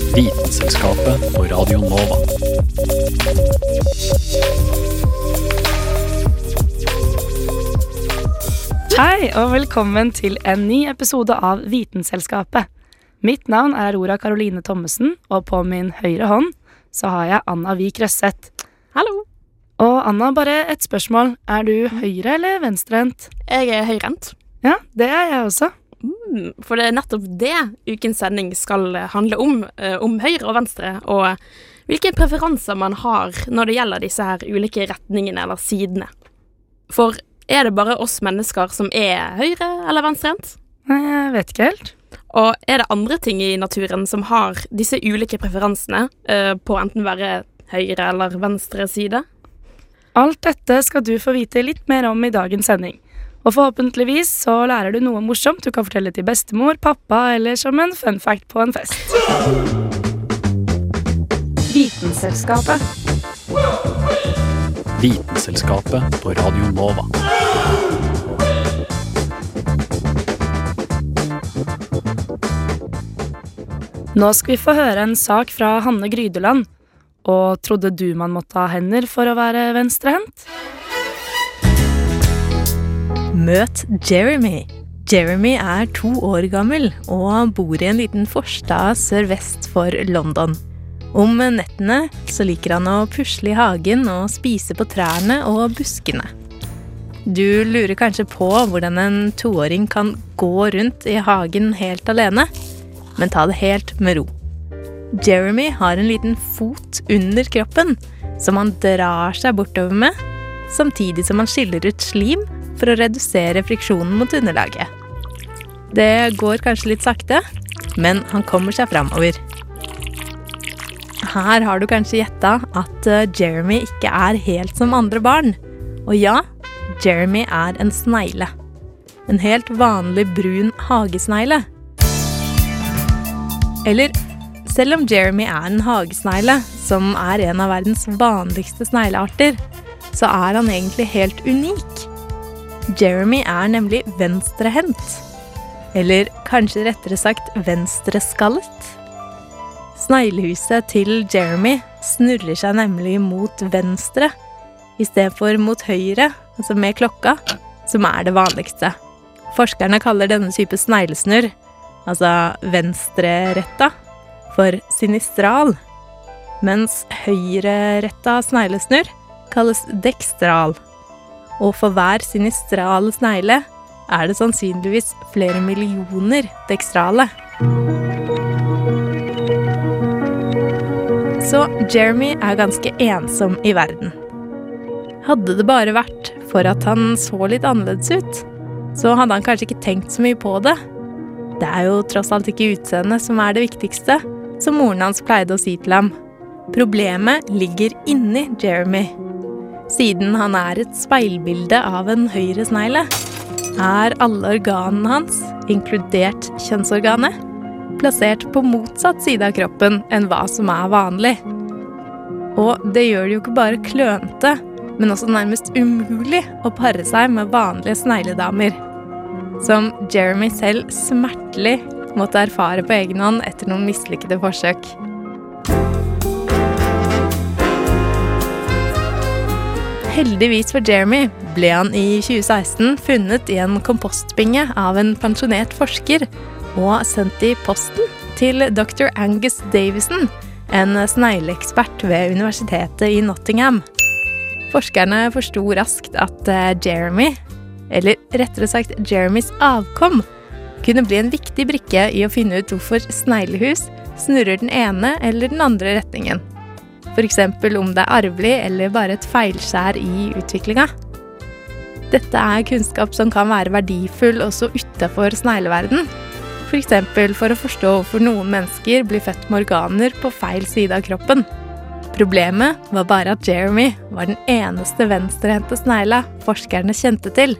Vitenselskapet på Radio Nova. Hei, og velkommen til en ny episode av Vitenselskapet. Mitt navn er Aurora Caroline Thommessen, og på min høyre hånd så har jeg Anna Vik Røsseth. Hallo. Og Anna, bare et spørsmål. Er du høyre- eller venstrehendt? Jeg er høyrehendt. Ja, det er jeg også. Mm, for det er nettopp det ukens sending skal handle om. eh, Om høyre og venstre, og hvilke preferanser man har når det gjelder disse her ulike retningene eller sidene. For er det bare oss mennesker som er høyre- eller venstrehendt? Nei, jeg vet ikke helt. Og er det andre ting i naturen som har disse ulike preferansene eh, på enten være høyre eller venstre side? Alt dette skal du få vite litt mer om i dagens sending. Og forhåpentligvis så lærer du noe morsomt du kan fortelle til bestemor, pappa eller som en fun fact på en fest. Vitenselskapet. Vitenselskapet på Radio Nova. Nå skal vi få høre en sak fra Hanne Grydeland. Og trodde du man måtte ha hender for å være venstrehendt? Møt Jeremy. Jeremy er to år gammel og bor i en liten forstad sørvest for London. Om nettene så liker han å pusle i hagen og spise på trærne og buskene. Du lurer kanskje på hvordan en toåring kan gå rundt i hagen helt alene, men ta det helt med ro. Jeremy har en liten fot under kroppen som han drar seg bortover med, samtidig som han skiller ut slim for å redusere friksjonen mot underlaget. Det går kanskje litt sakte, men han kommer seg framover. Her har du kanskje gjetta at eh, Jeremy ikke er helt som andre barn. Og ja, Jeremy er en snegle. En helt vanlig brun hagesnegle. Eller selv om Jeremy er en hagesnegle, som er en av verdens vanligste sneglearter, så er han egentlig helt unik. Jeremy er nemlig venstrehendt. Eller kanskje rettere sagt venstreskallet. Sneglehuset til Jeremy snurrer seg nemlig mot venstre i stedet for mot høyre, altså med klokka, som er det vanligste. Forskerne kaller denne type sneglesnurr, altså venstreretta, for sinistral, mens høyreretta sneglesnurr kalles dekstral. Og for hver sinistrale snegle er det sannsynligvis flere millioner dekstrale. Så Jeremy er ganske ensom i verden. Hadde det bare vært for at han så litt annerledes ut, så hadde han kanskje ikke tenkt så mye på det. Det er jo tross alt ikke utseendet som er det viktigste, som moren hans pleide å si til ham. Problemet ligger inni Jeremy. Siden han er et speilbilde av en høyresnegle, er alle organene hans, inkludert kjønnsorganet, plassert på motsatt side av kroppen enn hva som er vanlig. Og det gjør det jo ikke bare klønete, men også nærmest umulig å pare seg med vanlige snegledamer. Som Jeremy selv smertelig måtte erfare på egen hånd etter noen mislykkede forsøk. Heldigvis for Jeremy ble han i 2016 funnet i en kompostbinge av en pensjonert forsker og sendt i posten til dr. Angus Davison, en snegleekspert ved universitetet i Nottingham. Forskerne forsto raskt at eh, Jeremy, eller rettere sagt Jeremys avkom, kunne bli en viktig brikke i å finne ut hvorfor sneglehus snurrer den ene eller den andre retningen. F.eks. om det er arvelig eller bare et feilskjær i utviklinga. Dette er kunnskap som kan være verdifull også utafor snegleverden. F.eks. For, for å forstå hvorfor noen mennesker blir født med organer på feil side av kroppen. Problemet var bare at Jeremy var den eneste venstrehendte snegla forskerne kjente til.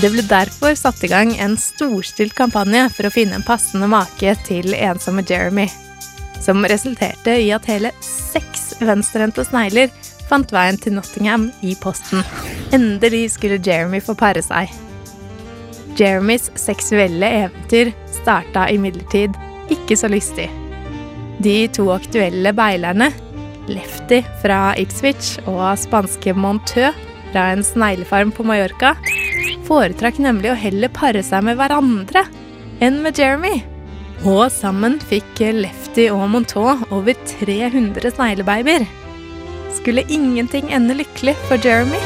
Det ble derfor satt i gang en storstilt kampanje for å finne en passende make til ensomme Jeremy, som resulterte i at hele seks venstrehendte snegler fant veien til Nottingham i posten. Endelig skulle Jeremy få pare seg. Jeremys seksuelle eventyr starta imidlertid ikke så lystig. De to aktuelle beilerne, Lefty fra Ipswich og spanske Monteux fra en sneglefarm på Mallorca, foretrakk nemlig å heller pare seg med hverandre enn med Jeremy. Og sammen fikk Lefty og Montaux over 300 sneglebabyer. Skulle ingenting ende lykkelig for Jeremy?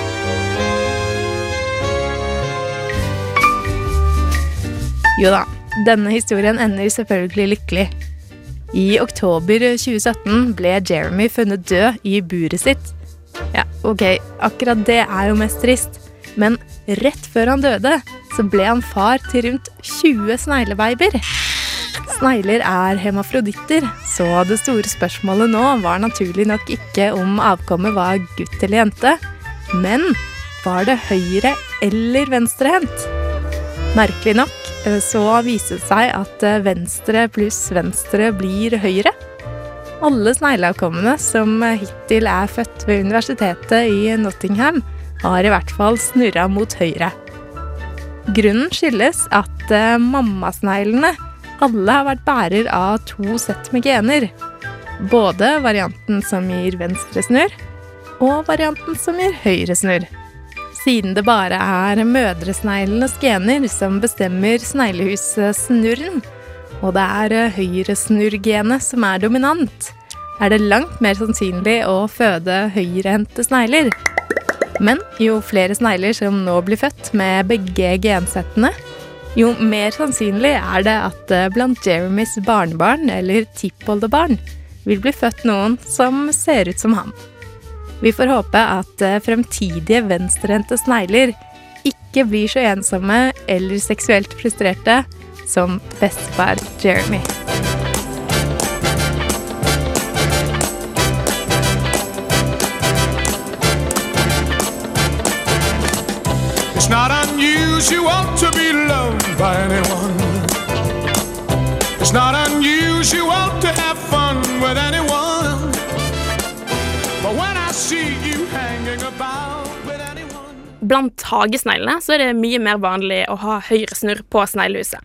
Jo da, denne historien ender selvfølgelig lykkelig. I oktober 2017 ble Jeremy funnet død i buret sitt. Ja, ok, akkurat det er jo mest trist. Men rett før han døde, så ble han far til rundt 20 sneglebabyer. Snegler er hemafroditter, så det store spørsmålet nå var naturlig nok ikke om avkommet var gutt eller jente, men var det høyre- eller venstrehendt? Merkelig nok eh, så viste det seg at eh, venstre pluss venstre blir høyre. Alle snegleavkommene som hittil er født ved universitetet i Nottingham, har i hvert fall snurra mot høyre. Grunnen skyldes at eh, mammasneglene alle har vært bærer av to sett med gener. Både varianten som gir venstre snurr, og varianten som gir høyre snurr. Siden det bare er mødresneglenes gener som bestemmer sneglehussnurren, og det er eh, høyresnurrgenet som er dominant, er det langt mer sannsynlig å føde høyrehendte snegler. Men jo flere snegler som nå blir født med begge gensettene, jo mer sannsynlig er det at blant Jeremys barnebarn eller tippoldebarn vil bli født noen som ser ut som han. Vi får håpe at eh, fremtidige venstrehendte snegler ikke blir så ensomme eller seksuelt frustrerte som bestefar Jeremy. It's not unusual to be loved by anyone. It's not unusual to have fun with anyone. But when I see you hanging about anyone. Blant hagesneglene så er det mye mer vanlig å ha høyre snurr på sneglehuset.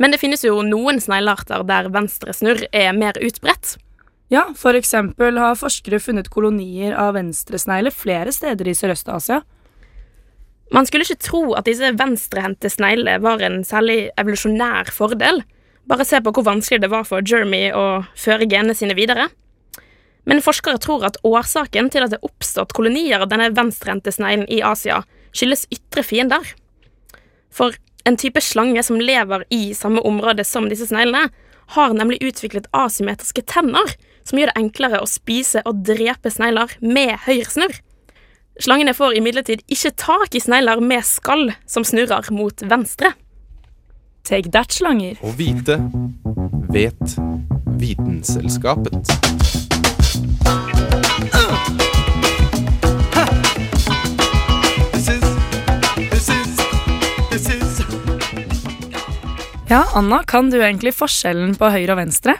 Men det finnes jo noen sneglearter der venstre snurr er mer utbredt. Ja, for eksempel har forskere funnet kolonier av venstresnegler flere steder i Sørøst-Asia. Man skulle ikke tro at disse venstrehendte sneglene var en særlig evolusjonær fordel. Bare se på hvor vanskelig det var for Jeremy å føre genene sine videre. Men forskere tror at årsaken til at det er oppstått kolonier av denne venstrehendte sneglen i Asia, skyldes ytre fiender. For en type slange som lever i samme område som disse sneglene, har nemlig utviklet asymmetriske tenner, som gjør det enklere å spise og drepe snegler med høyresnurr. Slangene får imidlertid ikke tak i snegler med skall som snurrer mot venstre. Take that, slanger. Å vite vet Vitenselskapet. This is, this is, this is. Ja, Anna, kan du egentlig forskjellen på høyre og venstre?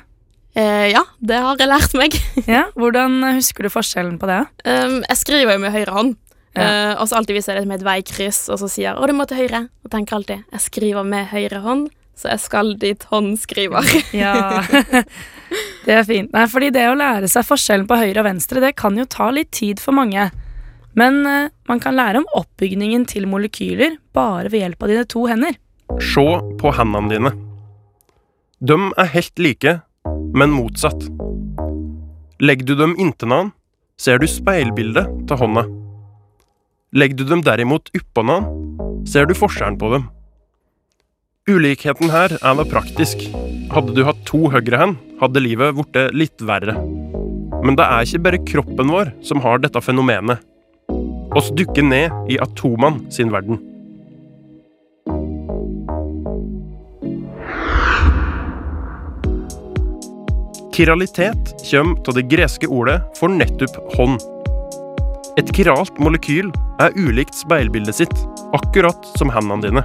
Eh, ja, det har jeg lært meg. Ja, Hvordan husker du forskjellen på det? Um, jeg skriver jo med høyre hånd, Ja. Uh, og så alltid viser jeg det med et veikryss, og så sier jeg 'Å, du må til høyre', og tenker alltid 'Jeg skriver med høyre hånd', så jeg skal dit håndskriver. Ja, det er fint. Nei, fordi det å lære seg forskjellen på høyre og venstre, det kan jo ta litt tid for mange. Men uh, man kan lære om oppbygningen til molekyler bare ved hjelp av dine to hender. Se på hendene dine. De er helt like, men motsatt. Legger du dem hverandre, ser du speilbildet til hånda. Legger du dem derimot oppå hverandre, ser du forskjellen på dem. Ulikheten her er da praktisk. Hadde du hatt to høyrehend, hadde livet blitt litt verre. Men det er ikke bare kroppen vår som har dette fenomenet. Oss dukker ned i atomene sin verden. Kiralitet kommer av det greske ordet for nettopp hånd. Et kiralt molekyl er ulikt speilbildet sitt, akkurat som hendene dine.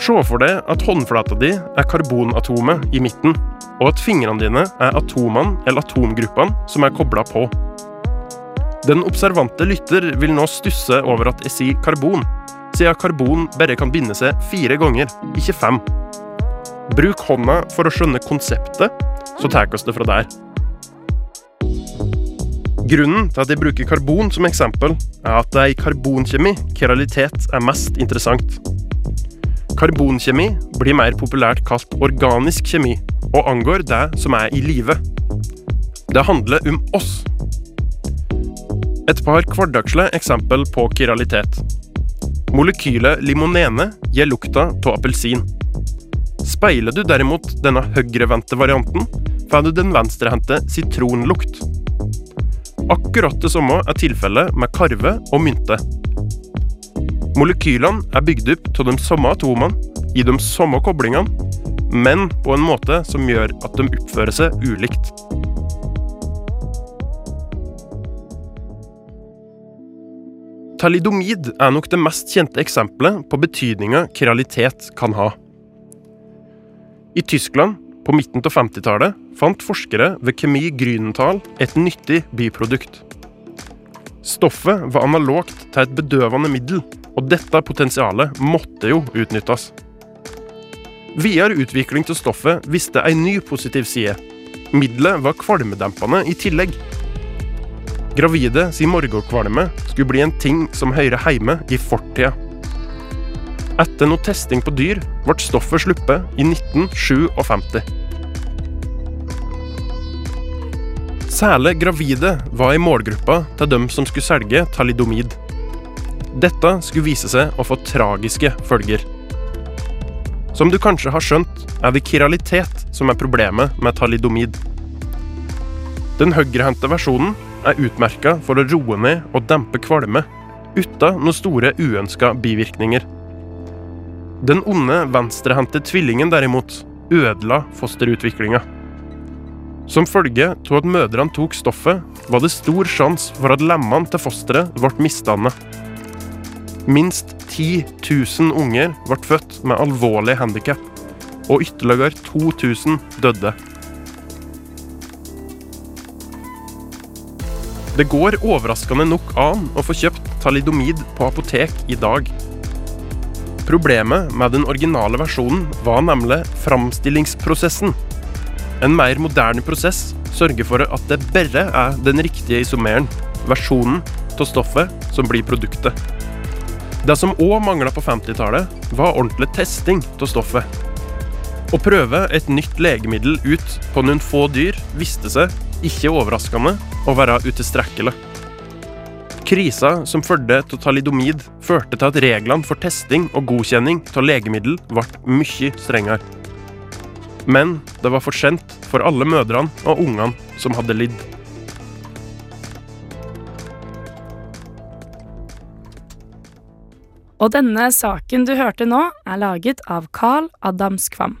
Se for deg at håndflata di er karbonatomet i midten, og at fingrene dine er atomene eller atomgruppene som er kobla på. Den observante lytter vil nå stusse over at jeg sier karbon, siden karbon bare kan binde seg fire ganger, ikke fem. Bruk hånda for å skjønne konseptet, så tar oss det fra der. Grunnen til at jeg bruker karbon som eksempel, er at det er i karbonkjemi keralitet er mest interessant. Karbonkjemi blir mer populært kalt organisk kjemi, og angår det som er i live. Det handler om oss. Et par hverdagslige eksempel på kiralitet. Molekylet limonene gir lukta av appelsin. Speiler du derimot denne høyrevendte varianten, får du den venstrehendte sitronlukt. Akkurat det samme er tilfellet med karve og mynte. Molekylene er bygd opp av de samme atomene i de samme koblingene, men på en måte som gjør at de oppfører seg ulikt. Talidomid er nok det mest kjente eksempelet på betydninga kralitet kan ha. I Tyskland på midten av 50-tallet fant forskere ved Kemi Grünenthal et nyttig biprodukt. Stoffet var analogt til et bedøvende middel, og dette potensialet måtte jo utnyttes. Videre utvikling av stoffet viste en ny positiv side. Middelet var kvalmedempende i tillegg. Gravide sin morgenkvalme skulle bli en ting som hører hjemme i fortida. Etter noe testing på dyr ble stoffet sluppet i 1957. Særlig gravide var i målgruppa til dem som skulle selge talidomid. Dette skulle vise seg å få tragiske følger. Som du kanskje har skjønt, er det kiralitet som er problemet med talidomid. Den høyrehendte versjonen er utmerka for å roe ned og dempe kvalme, uten noen store uønska bivirkninger. Den onde venstrehendte tvillingen derimot ødela fosterutviklinga. Som følge av at mødrene tok stoffet, var det stor sjanse for at lemmene til fosteret ble misdannet. Minst 10 000 unger ble født med alvorlig handikap, og ytterligere 2000 døde. Det går overraskende nok an å få kjøpt talidomid på apotek i dag. Problemet med den originale versjonen var nemlig framstillingsprosessen. En mer moderne prosess sørger for at det bare er den riktige isomeren, versjonen av stoffet, som blir produktet. Det som òg mangla på 50-tallet, var ordentlig testing av stoffet. Å prøve et nytt legemiddel ut på noen få dyr viste seg, ikke overraskende, å være utilstrekkelig. Krisa som fulgte til talidomid, førte til at reglene for testing og godkjenning av legemiddel ble mye strengere. Men det var for sent for alle mødrene og ungene som hadde lidd. Og denne saken du hørte nå, er laget av Carl Adams Kvam.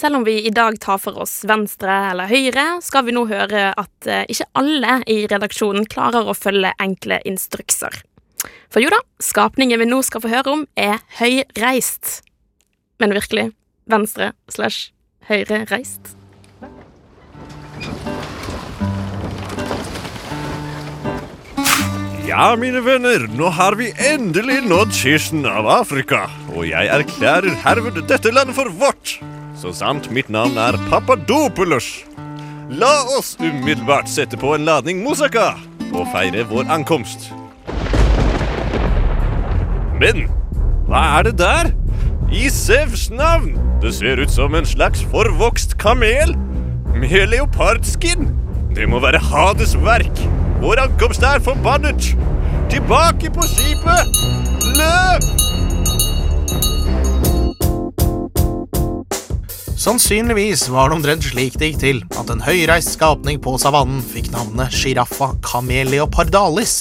Selv om vi i dag tar for oss venstre eller høyre, skal vi nå høre at eh, ikke alle i redaksjonen klarer å følge enkle instrukser. For jo da, skapningen vi nå skal få høre om, er høyreist. Men virkelig venstre slash høyrereist. Ja, mine venner, nå har vi endelig nådd kysten av Afrika. Og jeg erklærer herved dette landet for vårt. Så sant mitt navn er Papadopoulos. La oss umiddelbart sette på en ladning moussaka og feire vår ankomst. Men hva er det der? I Sevs navn! Det ser ut som en slags forvokst kamel med leopardskinn. Det må være Hades verk. Vår ankomst er forbannet! Tilbake på skipet! Løp! Sannsynligvis var det omtrent slik det gikk til at en høyreist skapning på savannen fikk navnet sjiraffa cameleopardalis.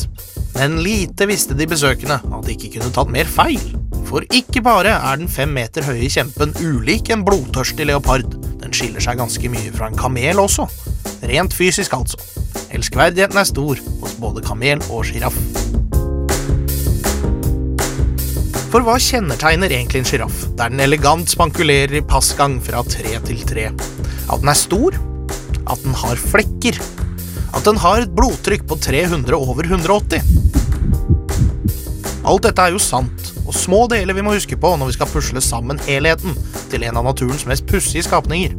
Men lite visste de besøkende at de ikke kunne tatt mer feil. For ikke bare er den fem meter høye kjempen ulik en blodtørstig leopard, den skiller seg ganske mye fra en kamel også. Rent fysisk, altså. Elskverdigheten er stor hos både kamel og sjiraff. For hva kjennetegner egentlig en sjiraff, der den elegant spankulerer i passgang fra tre til tre? At den er stor? At den har flekker? At den har et blodtrykk på 300 over 180? Alt dette er jo sant, og små deler vi må huske på når vi skal pusle sammen helheten til en av naturens mest pussige skapninger.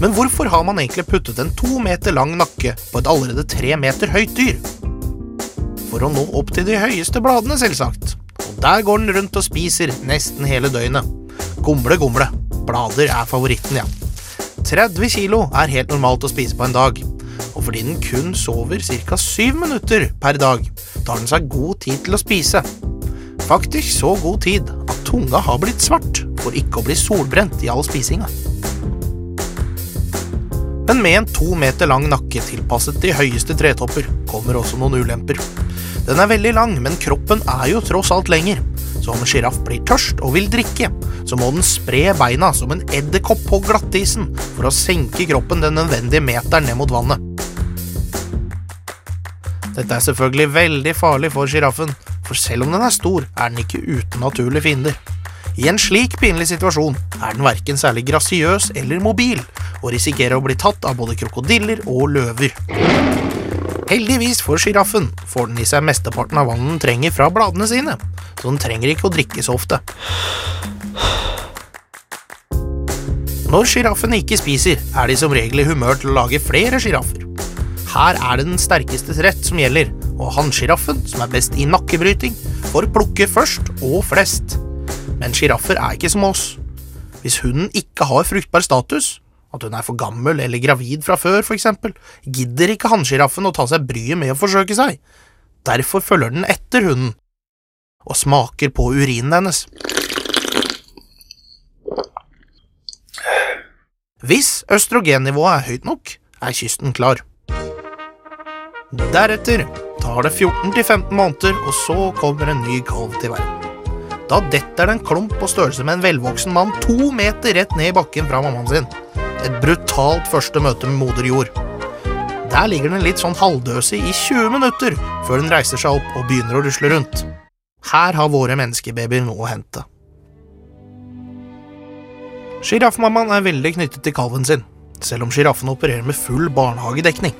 Men hvorfor har man egentlig puttet en to meter lang nakke på et allerede tre meter høyt dyr? For å nå opp til de høyeste bladene, selvsagt. Der går den rundt og spiser nesten hele døgnet. Gomle, gomle. Blader er favoritten, ja. 30 kilo er helt normalt å spise på en dag. Og fordi den kun sover ca. 7 minutter per dag, tar den seg god tid til å spise. Faktisk så god tid at tunga har blitt svart for ikke å bli solbrent i all spisinga. Men med en to meter lang nakke tilpasset de høyeste tretopper kommer også noen ulemper. Den er veldig lang, men kroppen er jo tross alt lenger. Så om en sjiraff blir tørst og vil drikke, så må den spre beina som en edderkopp på glattisen for å senke kroppen den nødvendige meteren ned mot vannet. Dette er selvfølgelig veldig farlig for sjiraffen, for selv om den er stor, er den ikke uten naturlige fiender. I en slik pinlig situasjon er den verken særlig grasiøs eller mobil, og risikerer å bli tatt av både krokodiller og løver. Heldigvis for sjiraffen får den i seg mesteparten av vannet den trenger fra bladene sine, så den trenger ikke å drikke så ofte. Når sjiraffen ikke spiser, er de som regel i humør til å lage flere sjiraffer. Her er det den sterkestes rett som gjelder, og hannsjiraffen, som er best i nakkebryting, får plukke først og flest. Men sjiraffer er ikke som oss. Hvis hunden ikke har fruktbar status, at hun er for gammel eller gravid fra før, for eksempel, gidder ikke hannsjiraffen å ta seg bryet med å forsøke seg. Derfor følger den etter hunden og smaker på urinen hennes. Hvis østrogennivået er høyt nok, er kysten klar. Deretter tar det 14-15 måneder, og så kommer en ny kalv til verden. Da detter det en klump på størrelse med en velvoksen mann to meter rett ned i bakken fra mammaen sin. Et brutalt første møte med moder jord. Der ligger den litt sånn halvdøsig i 20 minutter før den reiser seg opp og begynner å rusle rundt. Her har våre menneskebabyer noe å hente. Sjiraffmammaen er veldig knyttet til kalven sin, selv om sjiraffen opererer med full barnehagedekning.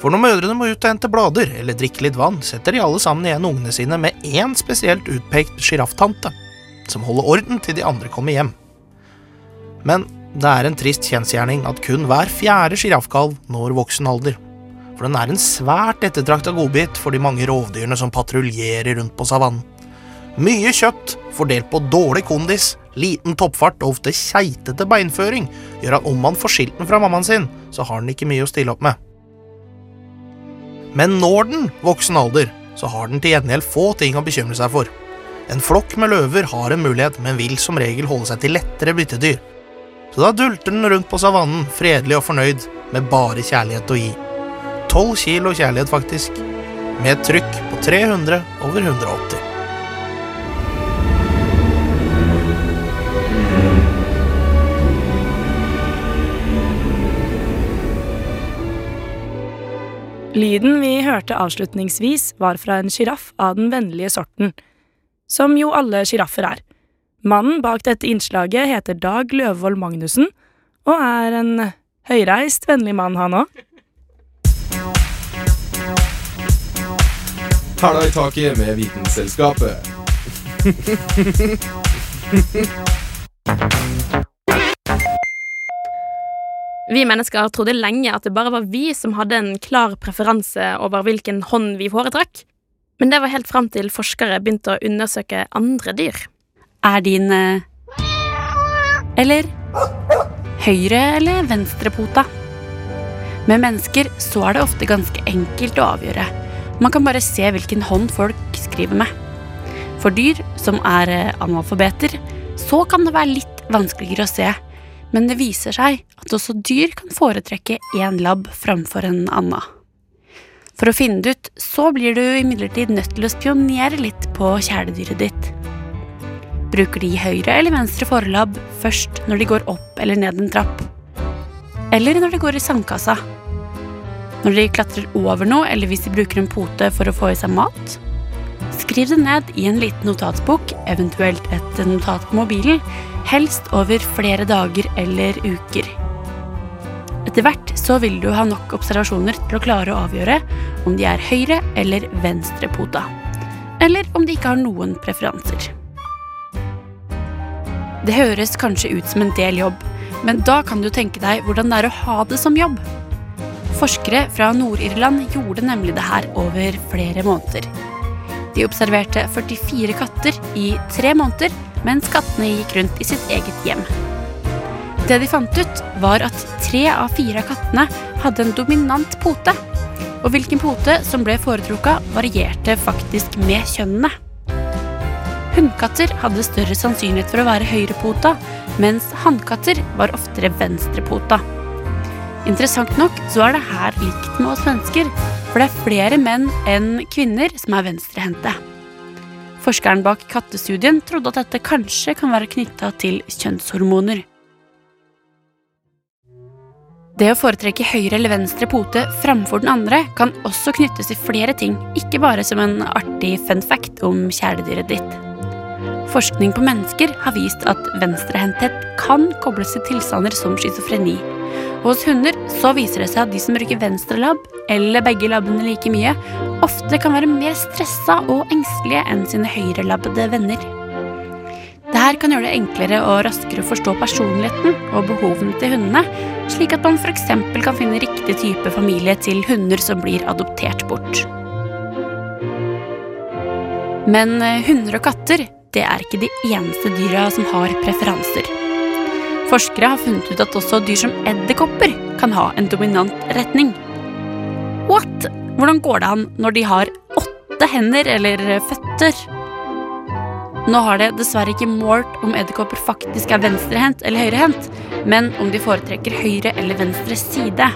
For når mødrene må ut og hente blader eller drikke litt vann, setter de alle sammen igjen ungene sine med én spesielt utpekt sjirafftante, som holder orden til de andre kommer hjem. Men det er en trist kjensgjerning at kun hver fjerde sjiraffkalv når voksen alder. For den er en svært ettertrakta godbit for de mange rovdyrene som patruljerer rundt på savannen. Mye kjøtt, fordelt på dårlig kondis, liten toppfart og ofte keitete beinføring, gjør at om man får skilt den fra mammaen sin, så har den ikke mye å stille opp med. Men når den voksen alder, så har den til gjengjeld få ting å bekymre seg for. En flokk med løver har en mulighet, men vil som regel holde seg til lettere byttedyr. Så da dulter den rundt på savannen, fredelig og fornøyd, med bare kjærlighet å gi. Tolv kilo kjærlighet, faktisk. Med et trykk på 300 over 180. Lyden vi hørte avslutningsvis, var fra en sjiraff av den vennlige sorten, som jo alle sjiraffer er. Mannen bak dette innslaget heter Dag Løvvold Magnussen, og er en høyreist, vennlig mann, han òg. Hæla i taket med Vitenselskapet. Vi mennesker trodde lenge at det bare var vi som hadde en klar preferanse over hvilken hånd vi foretrakk, men det var helt fram til forskere begynte å undersøke andre dyr. Er din eh, Eller høyre- eller venstrepota? Med mennesker så er det ofte ganske enkelt å avgjøre. Man kan bare se hvilken hånd folk skriver med. For dyr som er eh, analfabeter, så kan det være litt vanskeligere å se. Men det viser seg at også dyr kan foretrekke én labb framfor en annen. For å finne det ut, så blir du imidlertid nødt til å spionere litt på kjæledyret ditt. Bruker de høyre eller venstre forlabb først når de går opp eller ned en trapp? Eller når de går i sandkassa? Når de klatrer over noe, eller hvis de bruker en pote for å få i seg mat? Skriv det ned i en liten notatbok, eventuelt et notat på mobilen, helst over flere dager eller uker. Etter hvert så vil du ha nok observasjoner til å klare å avgjøre om de er høyre- eller venstrepota, eller om de ikke har noen preferanser. Det høres kanskje ut som en del jobb, men da kan du tenke deg hvordan det er å ha det som jobb. Forskere fra Nord-Irland gjorde nemlig det her over flere måneder. De observerte 44 katter i tre måneder mens kattene gikk rundt i sitt eget hjem. Det de fant ut, var at tre av fire av kattene hadde en dominant pote. Og hvilken pote som ble foretrukket, varierte faktisk med kjønnene. Hunnkatter hadde større sannsynlighet for å være høyrepota, mens hannkatter var oftere venstrepota. Interessant nok så er det her likt med oss mennesker, for det er flere menn enn kvinner som er venstrehendte. Forskeren bak kattestudien trodde at dette kanskje kan være knytta til kjønnshormoner. Det å foretrekke høyre eller venstre pote framfor den andre kan også knyttes til flere ting, ikke bare som en artig fun fact om kjæledyret ditt. Forskning på mennesker har vist at venstrehendthet kan kobles til tilstander som schizofreni. Hos hunder så viser det seg at de som bruker venstre labb, eller begge labbene like mye, ofte kan være mer stressa og engstelige enn sine høyrelabbede venner. Dette kan gjøre det enklere og raskere å forstå personligheten og behovene til hundene, slik at man f.eks. kan finne riktig type familie til hunder som blir adoptert bort. Men eh, hunder og katter det er ikke de eneste dyra som har preferanser. Forskere har funnet ut at også dyr som edderkopper kan ha en dominant retning. What? Hvordan går det an når de har åtte hender eller føtter? Nå har det dessverre ikke målt om edderkopper faktisk er venstrehendt eller høyrehendt, men om de foretrekker høyre eller venstre side.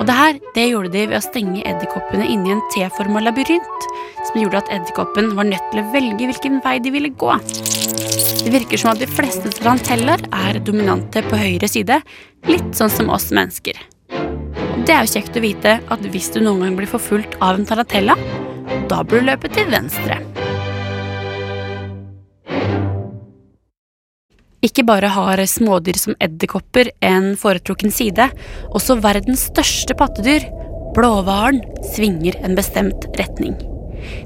Og det her det gjorde de ved å stenge edderkoppene inne i en T-forma labyrint, som gjorde at edderkoppen var nødt til å velge hvilken vei de ville gå. Det virker som at de fleste taranteller er dominante på høyre side, litt sånn som oss mennesker. Det er jo kjekt å vite at hvis du noen gang blir forfulgt av en tarantella, da bør du løpe til venstre. Ikke bare har smådyr som edderkopper en foretrukken side, også verdens største pattedyr, blåhvalen, svinger en bestemt retning.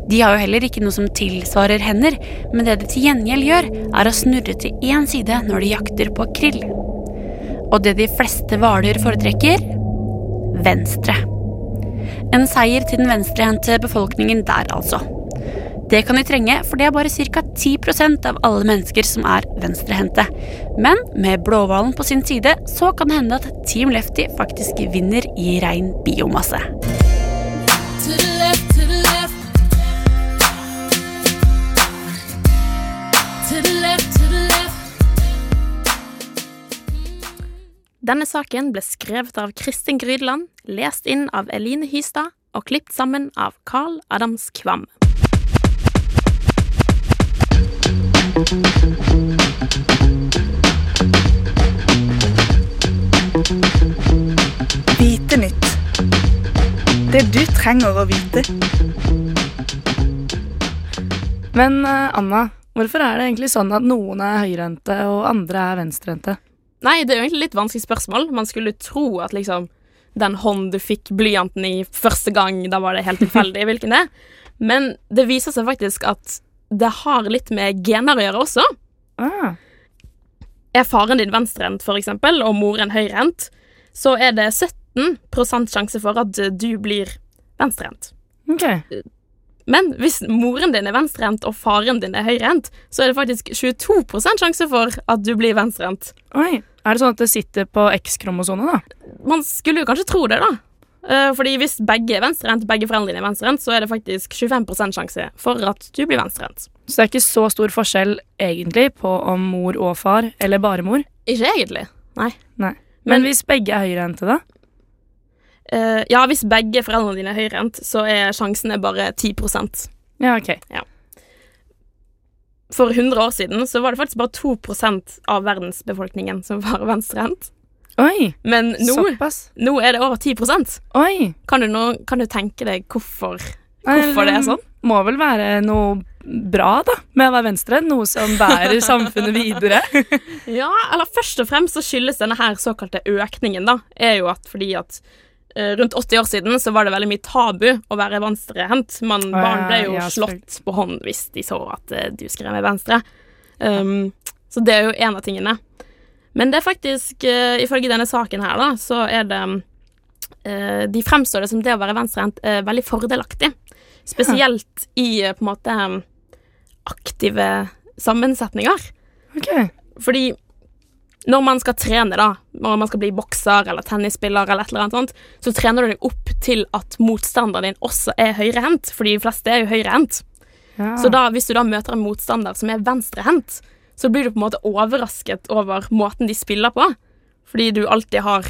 De har jo heller ikke noe som tilsvarer hender, men det de til gjengjeld gjør, er å snurre til én side når de jakter på krill. Og det de fleste hvaler foretrekker venstre. En seier til den venstrehendte befolkningen der, altså. Det kan de trenge, for det er bare ca. 10% av alle mennesker som er venstrehendte. Men med blåhvalen på sin side, så kan det hende at Team Lefty faktisk vinner i rein biomasse. Denne saken ble skrevet av Kristin Grydland, lest inn av Eline Hystad og klippet sammen av Carl Adams Kvam. Vite nytt. Det du trenger å vite. Men eh, Anna, hvorfor er det egentlig sånn at noen er høyrehendte og andre er venstrehendte? Nei, det er jo egentlig litt vanskelig spørsmål. Man skulle tro at liksom den hånd du fikk blyanten i første gang, da var det helt tilfeldig hvilken det er. Men det viser seg faktisk at det har litt med gener å gjøre også. Ah. Er faren din venstrehendt, eksempel, og moren høyrehendt, så er det 17 sjanse for at du blir venstrehendt. Okay. Men hvis moren din er venstrehendt og faren din er høyrehendt, så er det faktisk 22 sjanse for at du blir venstrehendt. Er det sånn at det sitter på X-kromosomet, da? Man skulle jo kanskje tro det, da. Eh, Fordi hvis begge er venstrehendt, begge foreldrene er venstrehendt, så er det faktisk 25% sjanse for at du blir venstrehendt. Så det er ikke så stor forskjell egentlig på om mor og far, eller bare mor? Ikke egentlig, nei. Nei. Men, hvis begge er høyrehendte, da? Uh, ja, hvis begge foreldrene dine er høyrehendt, så er sjansene bare 10% Ja, ok. For 100 år siden så var det faktisk bare 2% av verdensbefolkningen som var venstrehendt. Oi, Men nå, såpass. nå er det over 10% Oi. Kan du, nå, kan du tenke deg hvorfor, hvorfor det er sånn? Må vel være noe bra, da, med å være venstre. Noe som bærer samfunnet videre. Ja, eller først og fremst så skyldes denne her såkalte økningen, da, er jo at fordi at eh, rundt 80 år siden så var det veldig mye tabu å være venstrehendt. Barn ble jo ja, slått på hånd hvis de så at eh, du skrev med venstre. Um, så det er jo en av tingene. Men det er faktisk, uh, ifølge denne saken her, da, så er det uh, De fremstår det som det å være venstrehendt uh, veldig fordelaktig. Spesielt i uh, på en måte aktive sammensetninger. Ok. Fordi når man skal trene, da, når man skal bli bokser eller tennisspiller, eller et eller annet sånt, så trener du deg opp til at motstanderen din også er høyrehendt, fordi de fleste er jo høyrehendt. Ja. Så da, hvis du da møter en motstander som er venstrehendt, så blir du på en måte overrasket over måten de spiller på, fordi du alltid har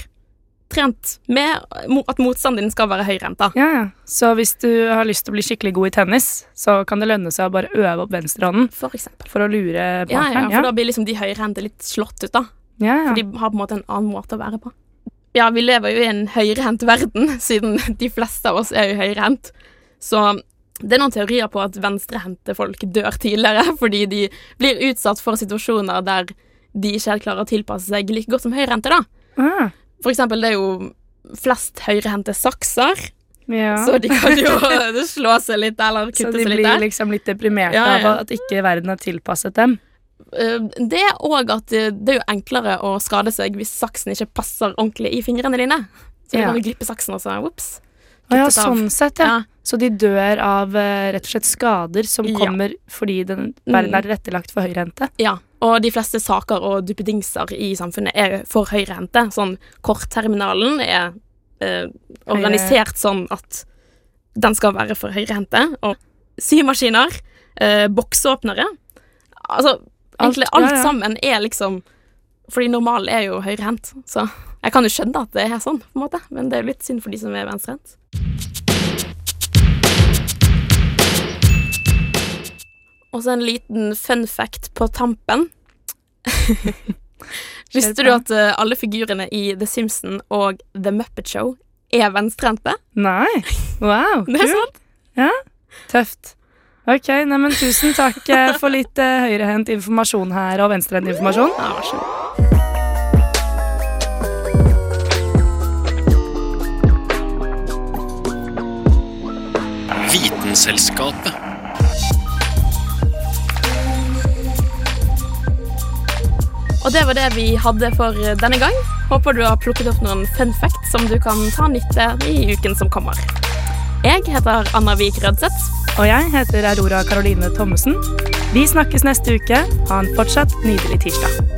trent med at motstanden din skal være høyrenta. Ja, ja. Så hvis du har lyst til å bli skikkelig god i tennis, så kan det lønne seg å bare øve opp venstrehånden For eksempel. for å lure Ja, ja, for for da blir liksom de høyrehendte litt slått ut, da. ja, ja. For de har på en måte en annen måte å være på. Ja, vi lever jo i en høyrehendt verden, siden de fleste av oss er jo høyrehendt. Så det er noen teorier på at venstrehendte folk dør tidligere fordi de blir utsatt for situasjoner der de ikke helt klarer å tilpasse seg like godt som høyrehendte, da. Ah, For eksempel, det er jo flest høyrehendte sakser, ja. så de kan jo slå seg litt eller kutte seg litt Så de blir litt liksom litt deprimerte Ja, ja. av at ikke verden har tilpasset dem. Eh, Det og at det det er jo enklere å skade seg hvis saksen ikke passer ordentlig i fingrene dine. Så da kan du glippe saksen, og så ops. Å ja, sånn sett, ja. Ja. Så de dør av eh, rett og slett skader som Ja. kommer fordi den verden Mm. er tilrettelagt for høyrehendte. Ja, og de fleste saker og duppedingser i samfunnet er for høyrehendte. Sånn kortterminalen er eh, organisert sånn at den skal være for høyrehendte. Og symaskiner, eh, boksåpnere Altså, egentlig Alt, ja, alt ja. sammen er liksom Fordi normalen er jo høyrehendt, så jeg kan jo skjønne at det er sånn, på en måte, men det er jo litt synd for de som er venstrehendt. Og så en liten fun fact på tampen. Visste du at eh, alle figurene i The Simpsons og The Muppet Show er venstrehendte? Nei. Wow. Det er sant. Ja. Tøft. Ok, nei, men tusen takk eh, for litt uh, høyrehendt informasjon her, og venstrehendt informasjon. Ja, vær så god. Vitenselskapet. Og det var det vi hadde for denne gang. Håper du har plukket opp noen fun facts som du kan ta nytte i uken som kommer. Jeg heter Anna Vik Rødseth. Og jeg heter Aurora Caroline Thommessen. Vi snakkes neste uke. Ha en fortsatt nydelig tirsdag.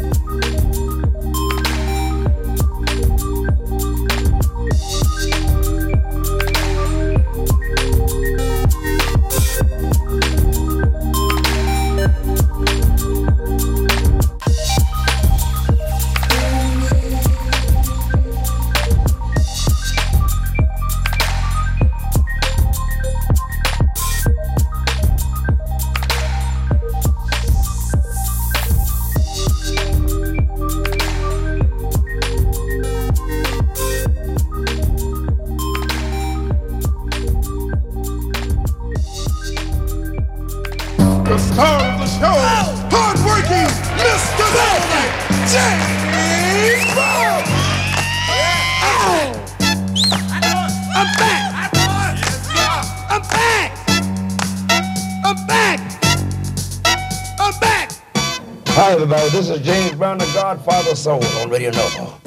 Of Soul on Radio Nova.